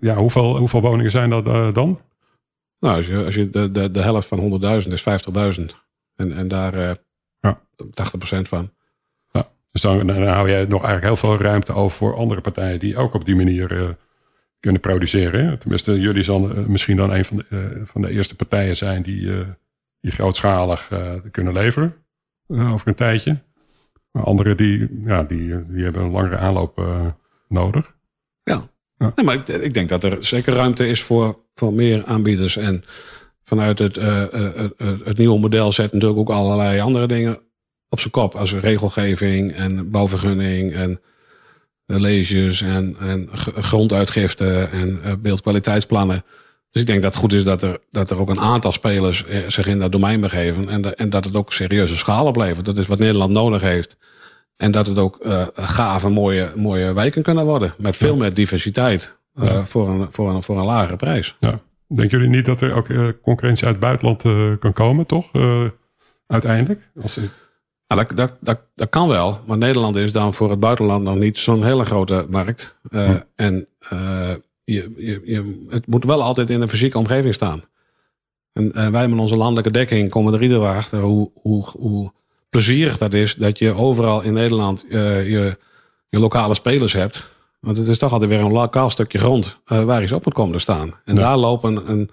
ja, hoeveel, hoeveel woningen zijn dat dan? Nou, als je, als je de, de, de helft van 100.000 is 50.000. En, en daar uh, ja. 80% van. Ja, dus dan, dan hou jij nog eigenlijk heel veel ruimte over voor andere partijen die ook op die manier uh, kunnen produceren. Tenminste, jullie zullen uh, misschien dan een van de, van de eerste partijen zijn die, die grootschalig kunnen leveren over een tijdje. Anderen die, ja, die, die hebben een langere aanloop nodig. Ja, ja. maar ik, ik, denk dat er zeker ruimte is voor, voor meer aanbieders. En vanuit het, uh, uh, het nieuwe model zet natuurlijk ook allerlei andere dingen op zijn kop. Als regelgeving en bouwvergunning en leges en, en gronduitgifte en beeldkwaliteitsplannen. Dus ik denk dat het goed is dat er, dat er ook een aantal spelers zich in dat domein begeven. En, en dat het ook serieuze schaal oplevert. Dat is wat Nederland nodig heeft. En dat het ook uh, gave, mooie, mooie wijken kunnen worden. Met veel meer diversiteit. Uh, voor, een, voor, een, voor een lagere prijs. Ja. Denken jullie niet dat er ook uh, concurrentie uit het buitenland kan komen, toch? uiteindelijk? Als... Nou, dat, dat, dat, dat kan wel. Maar Nederland is dan voor het buitenland nog niet zo'n hele grote markt. Hm. En je, je, je, het moet wel altijd in een fysieke omgeving staan. En wij met onze landelijke dekking komen er iedere dag achter hoe, hoe, hoe plezierig dat is dat je overal in Nederland uh, je, je lokale spelers hebt. Want het is toch altijd weer een lokaal stukje grond uh, waar iets op moet komen te staan. En daar lopen een,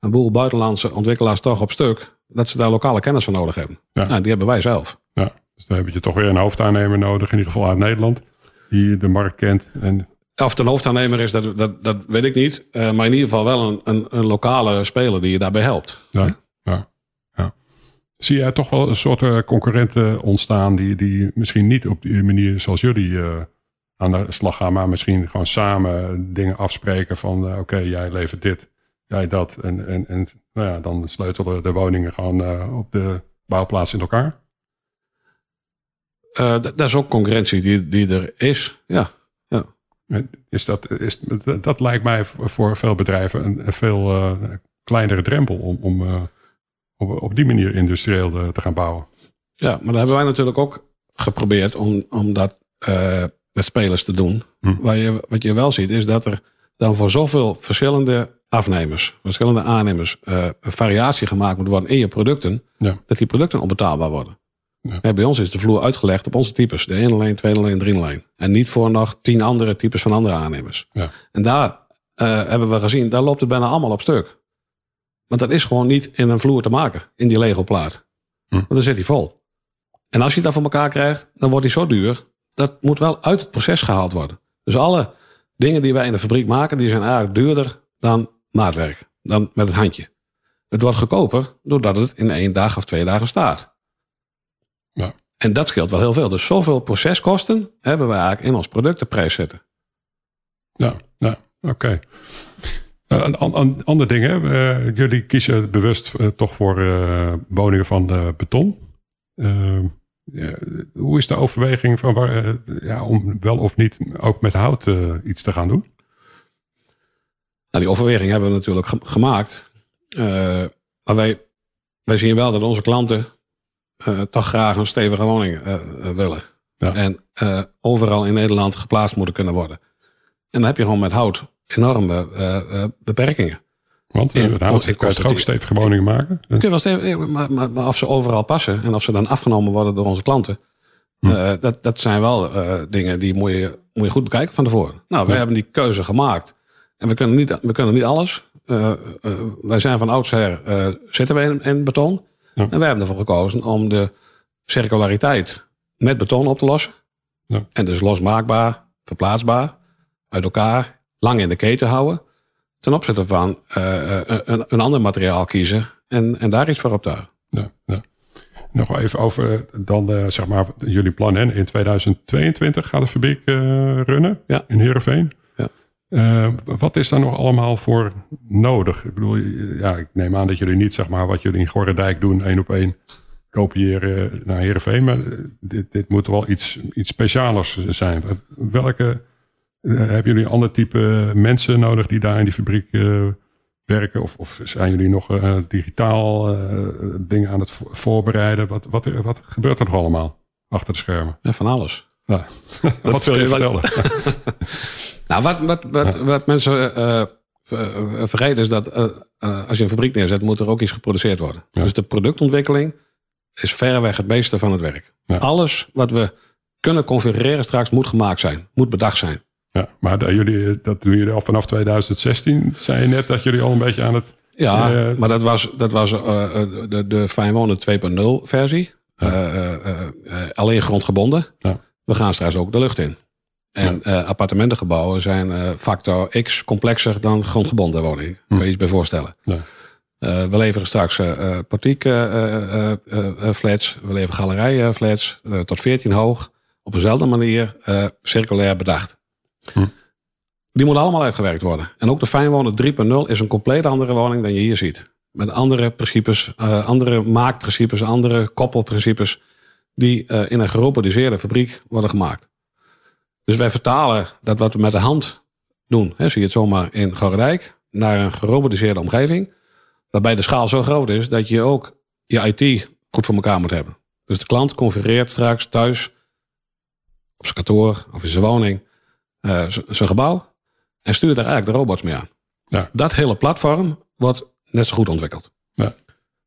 een boel buitenlandse ontwikkelaars toch op stuk. Dat ze daar lokale kennis van nodig hebben. Ja. Nou, die hebben wij zelf. Ja, dus dan heb je toch weer een hoofdaannemer nodig, in ieder geval uit Nederland, die de markt kent. En... Of een hoofdaannemer is, dat, dat, dat weet ik niet. Uh, maar in ieder geval wel een, een, een lokale speler die je daarbij helpt. Ja, ja. Zie jij toch wel een soort uh, concurrenten ontstaan die, die misschien niet op die manier zoals jullie uh, aan de slag gaan, maar misschien gewoon samen dingen afspreken van uh, oké, jij levert dit, jij dat. En, en, en nou ja, dan sleutelen de woningen gewoon op de bouwplaats in elkaar? dat is ook concurrentie die, die er is, ja. Is dat, is, dat lijkt mij voor veel bedrijven een, een veel kleinere drempel om, om op, op die manier industrieel te, te gaan bouwen. Ja, maar dan hebben wij natuurlijk ook geprobeerd om, om dat uh, met spelers te doen. Hm. Waar je, wat je wel ziet is dat er dan voor zoveel verschillende afnemers, verschillende aannemers, variatie gemaakt moet worden in je producten, ja. dat die producten onbetaalbaar worden. Ja. bij ons is de vloer uitgelegd op onze types. De ene lijn, tweede lijn, drie lijn. En niet voor nog tien andere types van andere aannemers. Ja. En daar uh, hebben we gezien, daar loopt het bijna allemaal op stuk. Want dat is gewoon niet in een vloer te maken, in die Lego plaat. Hm. Want dan zit hij vol. En als je dat voor elkaar krijgt, dan wordt hij zo duur. Dat moet wel uit het proces gehaald worden. Dus alle dingen die wij in de fabriek maken, die zijn eigenlijk duurder dan maatwerk. Dan met het handje. Het wordt goedkoper doordat het in één dag of twee dagen staat. Ja. En dat scheelt wel heel veel. Dus zoveel proceskosten hebben wij eigenlijk in ons productenprijs zitten. Ja, ja oké. een, ander ding, hè? jullie kiezen bewust toch voor woningen van beton. hoe is de overweging van waar, ja, om wel of niet ook met hout iets te gaan doen? Nou, die overweging hebben we natuurlijk gemaakt. maar wij, wij zien wel dat onze klanten toch graag een stevige woning willen. Ja. En uh, overal in Nederland geplaatst moeten kunnen worden. En dan heb je gewoon met hout enorme uh, beperkingen. Want in, hout, kan je ook stevige woningen maken? Kun je wel stevig, maar, maar, maar, of ze overal passen en of ze dan afgenomen worden door onze klanten. Hm. dat, dat zijn wel dingen die moet je, moet je goed bekijken van tevoren. Nou, wij hebben die keuze gemaakt. En we kunnen niet, we kunnen niet alles. wij zijn van oudsher, zitten we in, in beton. En wij hebben ervoor gekozen om de circulariteit met beton op te lossen. Ja. En dus losmaakbaar, verplaatsbaar, uit elkaar, lang in de keten houden. Ten opzichte van uh, een, een, ander materiaal kiezen en, en daar iets voor optuigen. Ja, ja. Nog even over dan uh, zeg maar jullie plan. Hè? In 2022 gaat de fabriek runnen ja. in Heerenveen. Ja. wat is daar nog allemaal voor nodig? Ik bedoel, ja, ik neem aan dat jullie niet zeg maar wat jullie in Gorredijk doen, één op één kopiëren naar Heerenveen. Maar dit, dit moet wel iets, iets specialers zijn. Welke, uh, hebben jullie een ander type mensen nodig die daar in die fabriek uh, werken? Of, of, zijn jullie nog digitaal dingen aan het voorbereiden? Wat, wat, wat gebeurt er nog allemaal achter de schermen? van alles. Ja. wat wil je vertellen? nou, wat, wat, wat, wat mensen vergeten is dat als je een fabriek neerzet, moet er ook iets geproduceerd worden. Dus de productontwikkeling is verreweg het meeste van het werk. Alles wat we kunnen configureren straks moet gemaakt zijn, moet bedacht zijn. Ja, maar jullie, dat doen jullie al vanaf 2016. Zei je net dat jullie al een beetje aan het. Ja, uh, maar dat was, dat was uh, de, de Fijnwonen 2.0 versie. Ja. alleen grondgebonden. Ja. We gaan straks ook de lucht in. En ja. appartementengebouwen zijn factor X complexer dan grondgebonden woningen. Hm. Kun je iets bij voorstellen. Ja. Uh, we leveren straks uh, portiek uh, flats. We leveren galerij flats. tot 14 hoog. Op dezelfde manier circulair bedacht. Hm. Die moeten allemaal uitgewerkt worden. En ook de Fijnwonen 3.0 is een compleet andere woning dan je hier ziet. Met andere principes, andere maakprincipes, andere koppelprincipes. Die in een gerobotiseerde fabriek worden gemaakt. Dus wij vertalen dat wat we met de hand doen. Hè, zie je het zomaar in Gorredijk. Naar een gerobotiseerde omgeving Waarbij de schaal zo groot is dat je ook je IT goed voor elkaar moet hebben. Dus de klant configureert straks thuis, op zijn kantoor of in zijn woning, uh, zijn gebouw. En stuurt daar eigenlijk de robots mee aan. Ja. Dat hele platform wordt net zo goed ontwikkeld. Ja.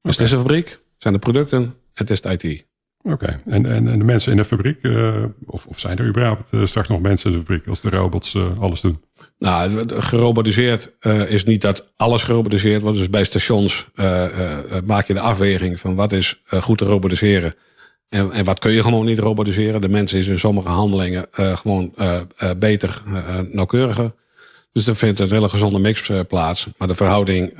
Dus het is een fabriek, zijn de producten, het is het IT. Oké, en, en, en, de mensen in de fabriek, uh, of, of zijn er überhaupt uh, straks nog mensen in de fabriek als de robots uh, alles doen? Nou, gerobotiseerd is niet dat alles gerobotiseerd wordt. Dus bij stations maak je de afweging van wat is goed te robotiseren. En, en wat kun je gewoon niet robotiseren. De mensen is in sommige handelingen gewoon beter, nauwkeuriger. Dus er vindt een hele gezonde mix plaats. Maar de verhouding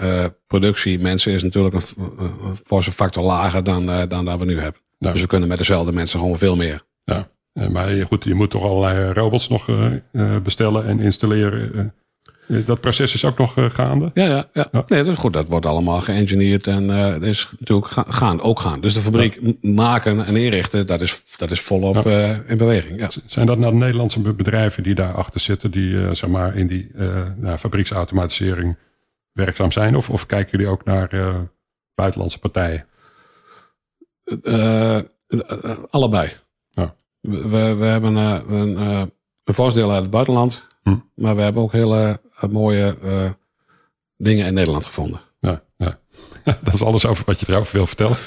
productie mensen is natuurlijk een, een forse factor lager dan, dan dat we nu hebben. Dus we kunnen met dezelfde mensen gewoon veel meer. Ja, maar goed, je moet toch allerlei robots nog uh, bestellen en installeren. Uh, dat proces is ook nog gaande? Ja, ja, ja. Nee, dat is goed. Dat wordt allemaal geëngineerd en dat is natuurlijk gaan, ook gaan. Dus de fabriek maken en inrichten, dat is, dat is volop in beweging. Ja. Zijn dat nou Nederlandse bedrijven die daarachter zitten, die zeg maar in die nou, fabrieksautomatisering werkzaam zijn? Of, of kijken jullie ook naar buitenlandse partijen? Uh, allebei. Ja. We, we, hebben uh, een, een uit het buitenland. Hm. Maar we hebben ook hele mooie dingen in Nederland gevonden. Ja, ja. dat is alles over wat je erover wil vertellen.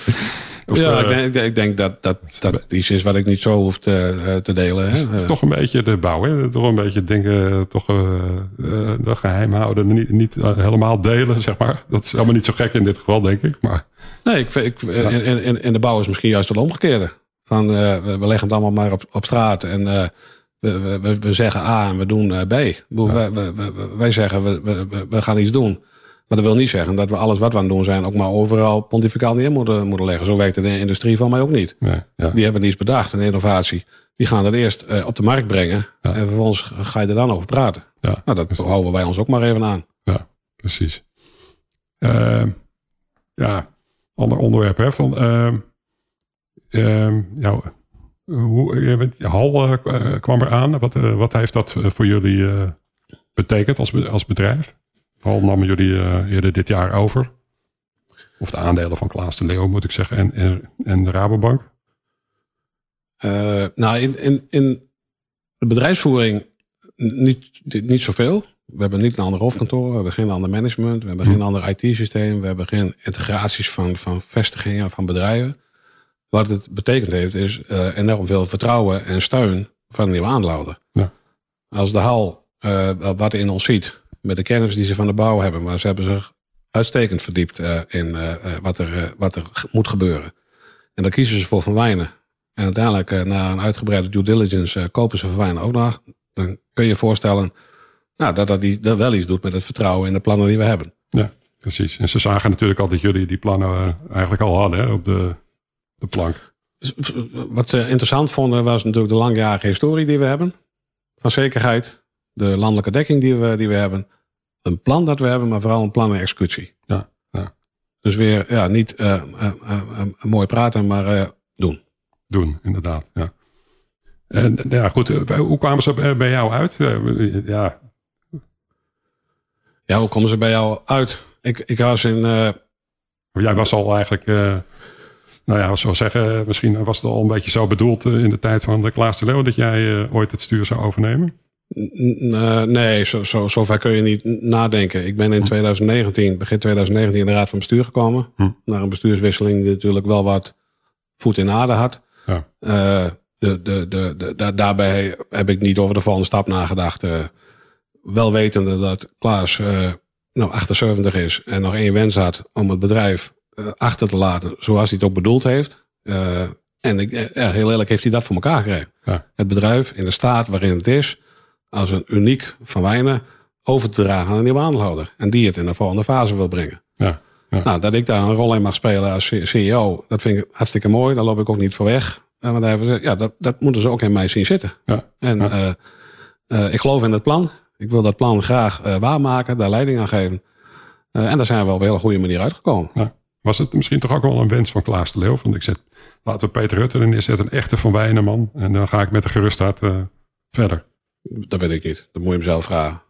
Of, ja, ik denk, ik denk, dat dat, dat iets is wat ik niet zo hoef te, te delen. Hè? Het is toch een beetje de bouw, hè? Toch een beetje dingen toch, uh, geheim houden. Niet, niet helemaal delen, zeg maar. Dat is allemaal niet zo gek in dit geval, denk ik. Maar... Nee, ik, ik, in, in, in de bouw is misschien juist het omgekeerde. Van, uh, we, we, leggen het allemaal maar op, op straat en uh, we, we, we, zeggen A en we doen uh, B. Ja. Wij, wij, zeggen we, we, we gaan iets doen. Maar dat wil niet zeggen dat we alles wat we aan het doen zijn ook maar overal pontificaal neer moeten, moeten leggen. Zo werkt de industrie van mij ook niet. Nee, ja. Die hebben niets bedacht, een innovatie. Die gaan dat eerst op de markt brengen. En vervolgens ga je er dan over praten. Ja, nou, dat precies. houden wij ons ook maar even aan. Ja, precies. Uh, ja, ander onderwerp. Hè, van, uh, uh, ja, hoe, je Hal uh, kwam eraan. Wat, wat heeft dat voor jullie betekend als, als bedrijf? Hal namen jullie eerder dit jaar over. Of de aandelen van Klaas de Leeuw, moet ik zeggen. En, en, en de Rabobank. nou, in, in, in de bedrijfsvoering niet, niet zoveel. We hebben niet een ander hoofdkantoor, we hebben geen ander management, we hebben geen hm. ander IT-systeem, we hebben geen integraties van, van vestigingen, van bedrijven. Wat het betekend heeft, is uh, enorm veel vertrouwen en steun van een nieuwe aandeelhouder. Ja. Als de hal uh, wat in ons ziet, met de kennis die ze van de bouw hebben, maar ze hebben zich uitstekend verdiept uh, in wat, er, wat er moet gebeuren. En dan kiezen ze voor Van Wijnen. En uiteindelijk, na een uitgebreide due diligence, kopen ze Van Wijnen ook nog. Dan kun je je voorstellen nou, dat dat, die, dat wel iets doet met het vertrouwen in de plannen die we hebben. Ja, precies. En ze zagen natuurlijk al dat jullie die plannen eh, eigenlijk al hadden hè, op de, de plank. Wat ze interessant vonden was natuurlijk de langjarige historie die we hebben. Van zekerheid. De landelijke dekking die we, die we hebben. Een plan dat we hebben, maar vooral een plan en executie. Ja, ja. Dus weer ja, niet uh, uh, mooi praten, maar doen. Doen, inderdaad. Ja. En ja, goed, hoe kwamen ze bij jou uit? Ja, ja, hoe komen ze bij jou uit? Ik, ik was in. Uh... Jij was al eigenlijk. Uh, nou ja, zo zeggen, misschien was het al een beetje zo bedoeld uh, in de tijd van de Klaas de Leeuw dat jij ooit het stuur zou overnemen? nee, zo, zo, zo ver kun je niet nadenken. Ik ben in 2019, hm. begin 2019, in de Raad van Bestuur gekomen. Hm. Naar een bestuurswisseling die natuurlijk wel wat voet in aarde had. Ja. de, de, de, de, daarbij heb ik niet over de volgende stap nagedacht. Wel wetende dat Klaas uh, nou 78 is en nog één wens had om het bedrijf uh, achter te laten zoals hij het ook bedoeld heeft. Uh, en ik, heel eerlijk heeft hij dat voor elkaar gekregen. Ja. Het bedrijf in de staat waarin het is, als een uniek van wijnen, over te dragen aan een nieuwe aandeelhouder. En die het in de volgende fase wil brengen. Ja. Ja. Nou, dat ik daar een rol in mag spelen als CEO, dat vind ik hartstikke mooi. Daar loop ik ook niet voor weg. Want ja, dat, dat moeten ze ook in mij zien zitten. Ja. En ja. ik geloof in het plan. Ik wil dat plan graag uh, waarmaken, daar leiding aan geven. Uh, en daar zijn we op een hele goede manier uitgekomen. Ja. Was het misschien toch ook wel een wens van Klaas de Leeuw? Want ik zet, laten we Peter Rutte er neerzetten, een echte Van Wijnenman. En dan ga ik met de gerustheid uh, verder. Dat weet ik niet. Dat moet je hem zelf vragen.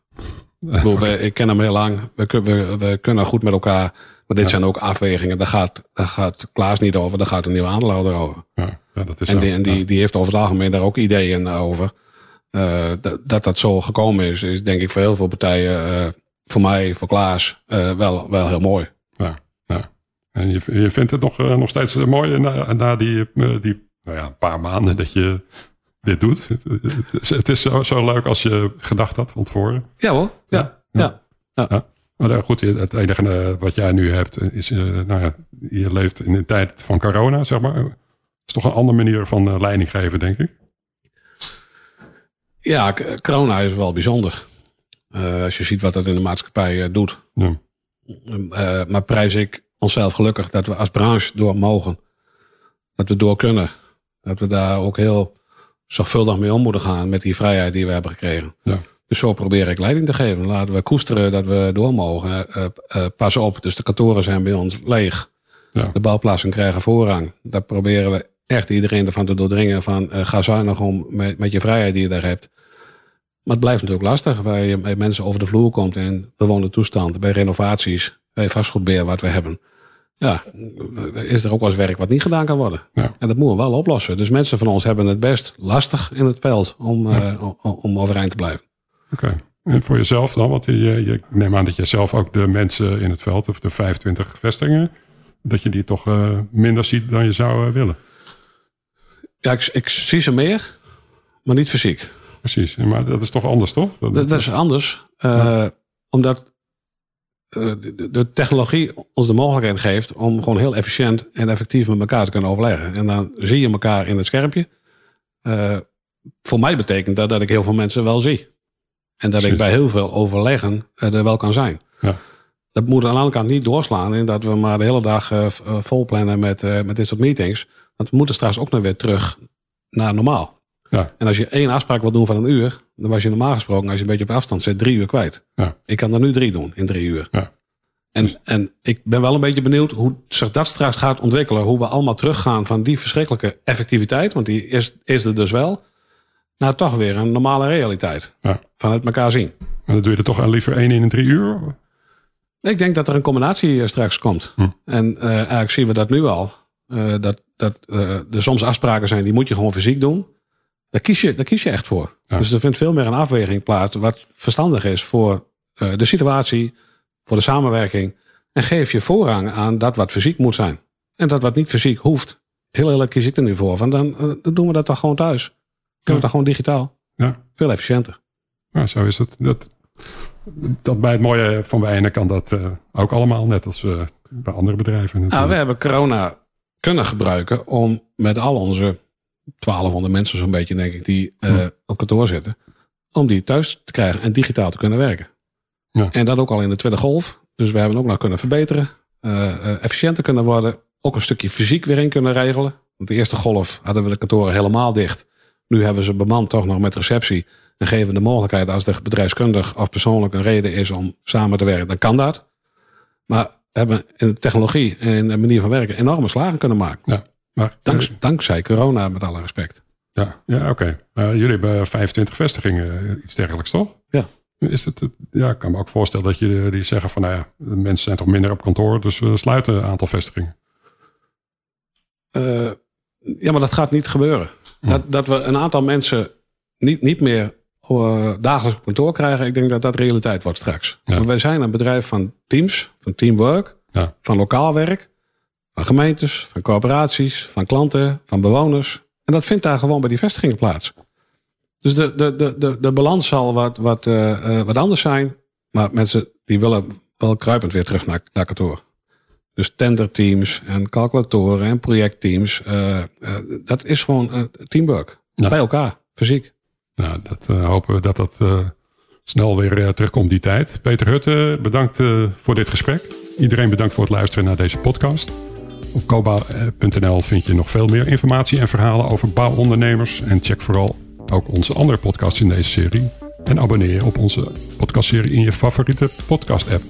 ik, ik ken hem heel lang. We, we, we, kunnen goed met elkaar. Maar dit zijn ook afwegingen. Daar gaat, daar gaat Klaas niet over. Daar gaat een nieuwe aandeelhouder over. Ja, dat is en, die, en die, die heeft over het algemeen daar ook ideeën over. Uh, dat, dat zo gekomen is, is denk ik voor heel veel partijen, uh, voor mij, voor Klaas, uh, wel, wel heel mooi. Ja, ja. En je, je vindt het nog, nog steeds mooi na, na die, die nou ja, paar maanden dat je dit doet. Het is, zo, zo leuk als je gedacht had van tevoren. Ja hoor, ja. ja. ja. ja. Maar goed, het enige wat jij nu hebt is, nou ja, je leeft in de tijd van corona, zeg maar. Het is toch een andere manier van leiding geven, denk ik. Ja, corona is wel bijzonder. Uh, als je ziet wat dat in de maatschappij uh, doet. Ja. Uh, maar prijs ik onszelf gelukkig dat we als branche door mogen. Dat we door kunnen. Dat we daar ook heel zorgvuldig mee om moeten gaan met die vrijheid die we hebben gekregen. Ja. Dus zo probeer ik leiding te geven. Laten we koesteren dat we door mogen. pas op, dus de kantoren zijn bij ons leeg. Ja. De bouwplaatsen krijgen voorrang. Daar proberen we echt iedereen ervan te doordringen van ga zuinig om met, met je vrijheid die je daar hebt. Maar het blijft natuurlijk lastig waar je met mensen over de vloer komt in bewoonde toestand, bij renovaties, bij vastgoedbeheer wat we hebben. Ja, is er ook wel eens werk wat niet gedaan kan worden. Ja. En dat moeten we wel oplossen. Dus mensen van ons hebben het best lastig in het veld om, ja. uh, om overeind te blijven. Oké. En voor jezelf dan? Want je, je, ik neem aan dat je zelf ook de mensen in het veld, of de 25 vestigingen, dat je die toch uh, minder ziet dan je zou uh, willen. Ja, ik, ik zie ze meer, maar niet fysiek precies. Maar dat is toch anders, toch? Dat, dat, is anders. Uh, Omdat uh, de, de, technologie ons de mogelijkheid geeft om gewoon heel efficiënt en effectief met elkaar te kunnen overleggen. En dan zie je elkaar in het schermpje. Uh, voor mij betekent dat dat ik heel veel mensen wel zie. En dat ik bij heel veel overleggen er wel kan zijn. Ja. Dat moet aan de andere kant niet doorslaan in dat we maar de hele dag vol plannen met, met dit soort meetings. Want we moeten straks ook nog weer terug naar normaal. Ja. En als je één afspraak wil doen van een uur, dan was je normaal gesproken, als je een beetje op afstand zit, drie uur kwijt. Ja. Ik kan er nu drie doen in drie uur. Ja. En, en ik ben wel een beetje benieuwd hoe zich dat straks gaat ontwikkelen. Hoe we allemaal teruggaan van die verschrikkelijke effectiviteit, want die is, is er dus wel, naar toch weer een normale realiteit. Ja. Van het elkaar zien. En dan doe je er toch liever één in een drie uur? Ik denk dat er een combinatie eh, straks komt. Hm. En uh, eigenlijk zien we dat nu al. Uh, dat dat uh, er soms afspraken zijn, die moet je gewoon fysiek doen. Daar kies je, daar kies je echt voor. Dus er vindt veel meer een afweging plaats wat verstandig is voor de situatie, voor de samenwerking. En geef je voorrang aan dat wat fysiek moet zijn. En dat wat niet fysiek hoeft. Heel eerlijk kies ik er nu voor. Van dan, dan doen we dat toch gewoon thuis. Kunnen we dat gewoon digitaal. Ja. Veel efficiënter. Ja, zo is het. Dat, dat bij het mooie van Wijnen kan dat uh, ook allemaal, net als uh, bij andere bedrijven. Nou, we hebben corona kunnen gebruiken om met al onze 1200 mensen zo'n beetje, denk ik, die uh, op kantoor zitten, om die thuis te krijgen en digitaal te kunnen werken. Ja. En dat ook al in de tweede golf. Dus we hebben ook nog kunnen verbeteren, efficiënter kunnen worden, ook een stukje fysiek weer in kunnen regelen. Want de eerste golf hadden we de kantoren helemaal dicht. Nu hebben ze bemand toch nog met receptie. En geven de mogelijkheid als er bedrijfskundig of persoonlijk een reden is om samen te werken, dan kan dat. Maar hebben in de technologie en de manier van werken enorme slagen kunnen maken. Ja, maar, dankzij corona, met alle respect. Ja, ja oké. Uh, jullie hebben 25 vestigingen, eh, iets dergelijks toch? Ja. Is het, ja, ik kan me ook voorstellen dat je die zeggen van, nou ja, de mensen zijn toch minder op kantoor, dus we sluiten een aantal vestigingen. Uh, ja, maar dat gaat niet gebeuren. Dat, dat we een aantal mensen niet, niet meer dagelijks op kantoor krijgen. Ik denk dat dat realiteit wordt straks. Ja. wij zijn een bedrijf van teams, van teamwork, ja. van lokaal werk, van gemeentes, van corporaties, van klanten, van bewoners. En dat vindt daar gewoon bij die vestigingen plaats. Dus de, de, de, de, de balans zal wat, wat, uh, wat anders zijn. Maar mensen die willen wel kruipend weer terug naar, naar kantoor. Dus tenderteams en calculatoren en projectteams. Uh, dat is gewoon teamwork. Bij elkaar, fysiek. Nou, dat uh, hopen we dat dat uh, snel weer uh, terugkomt die tijd. Peter Hutte, bedankt voor dit gesprek. Iedereen bedankt voor het luisteren naar deze podcast. Op koba.nl vind je nog veel meer informatie en verhalen over bouwondernemers. En check vooral ook onze andere podcasts in deze serie. En abonneer je op onze podcastserie in je favoriete podcast app.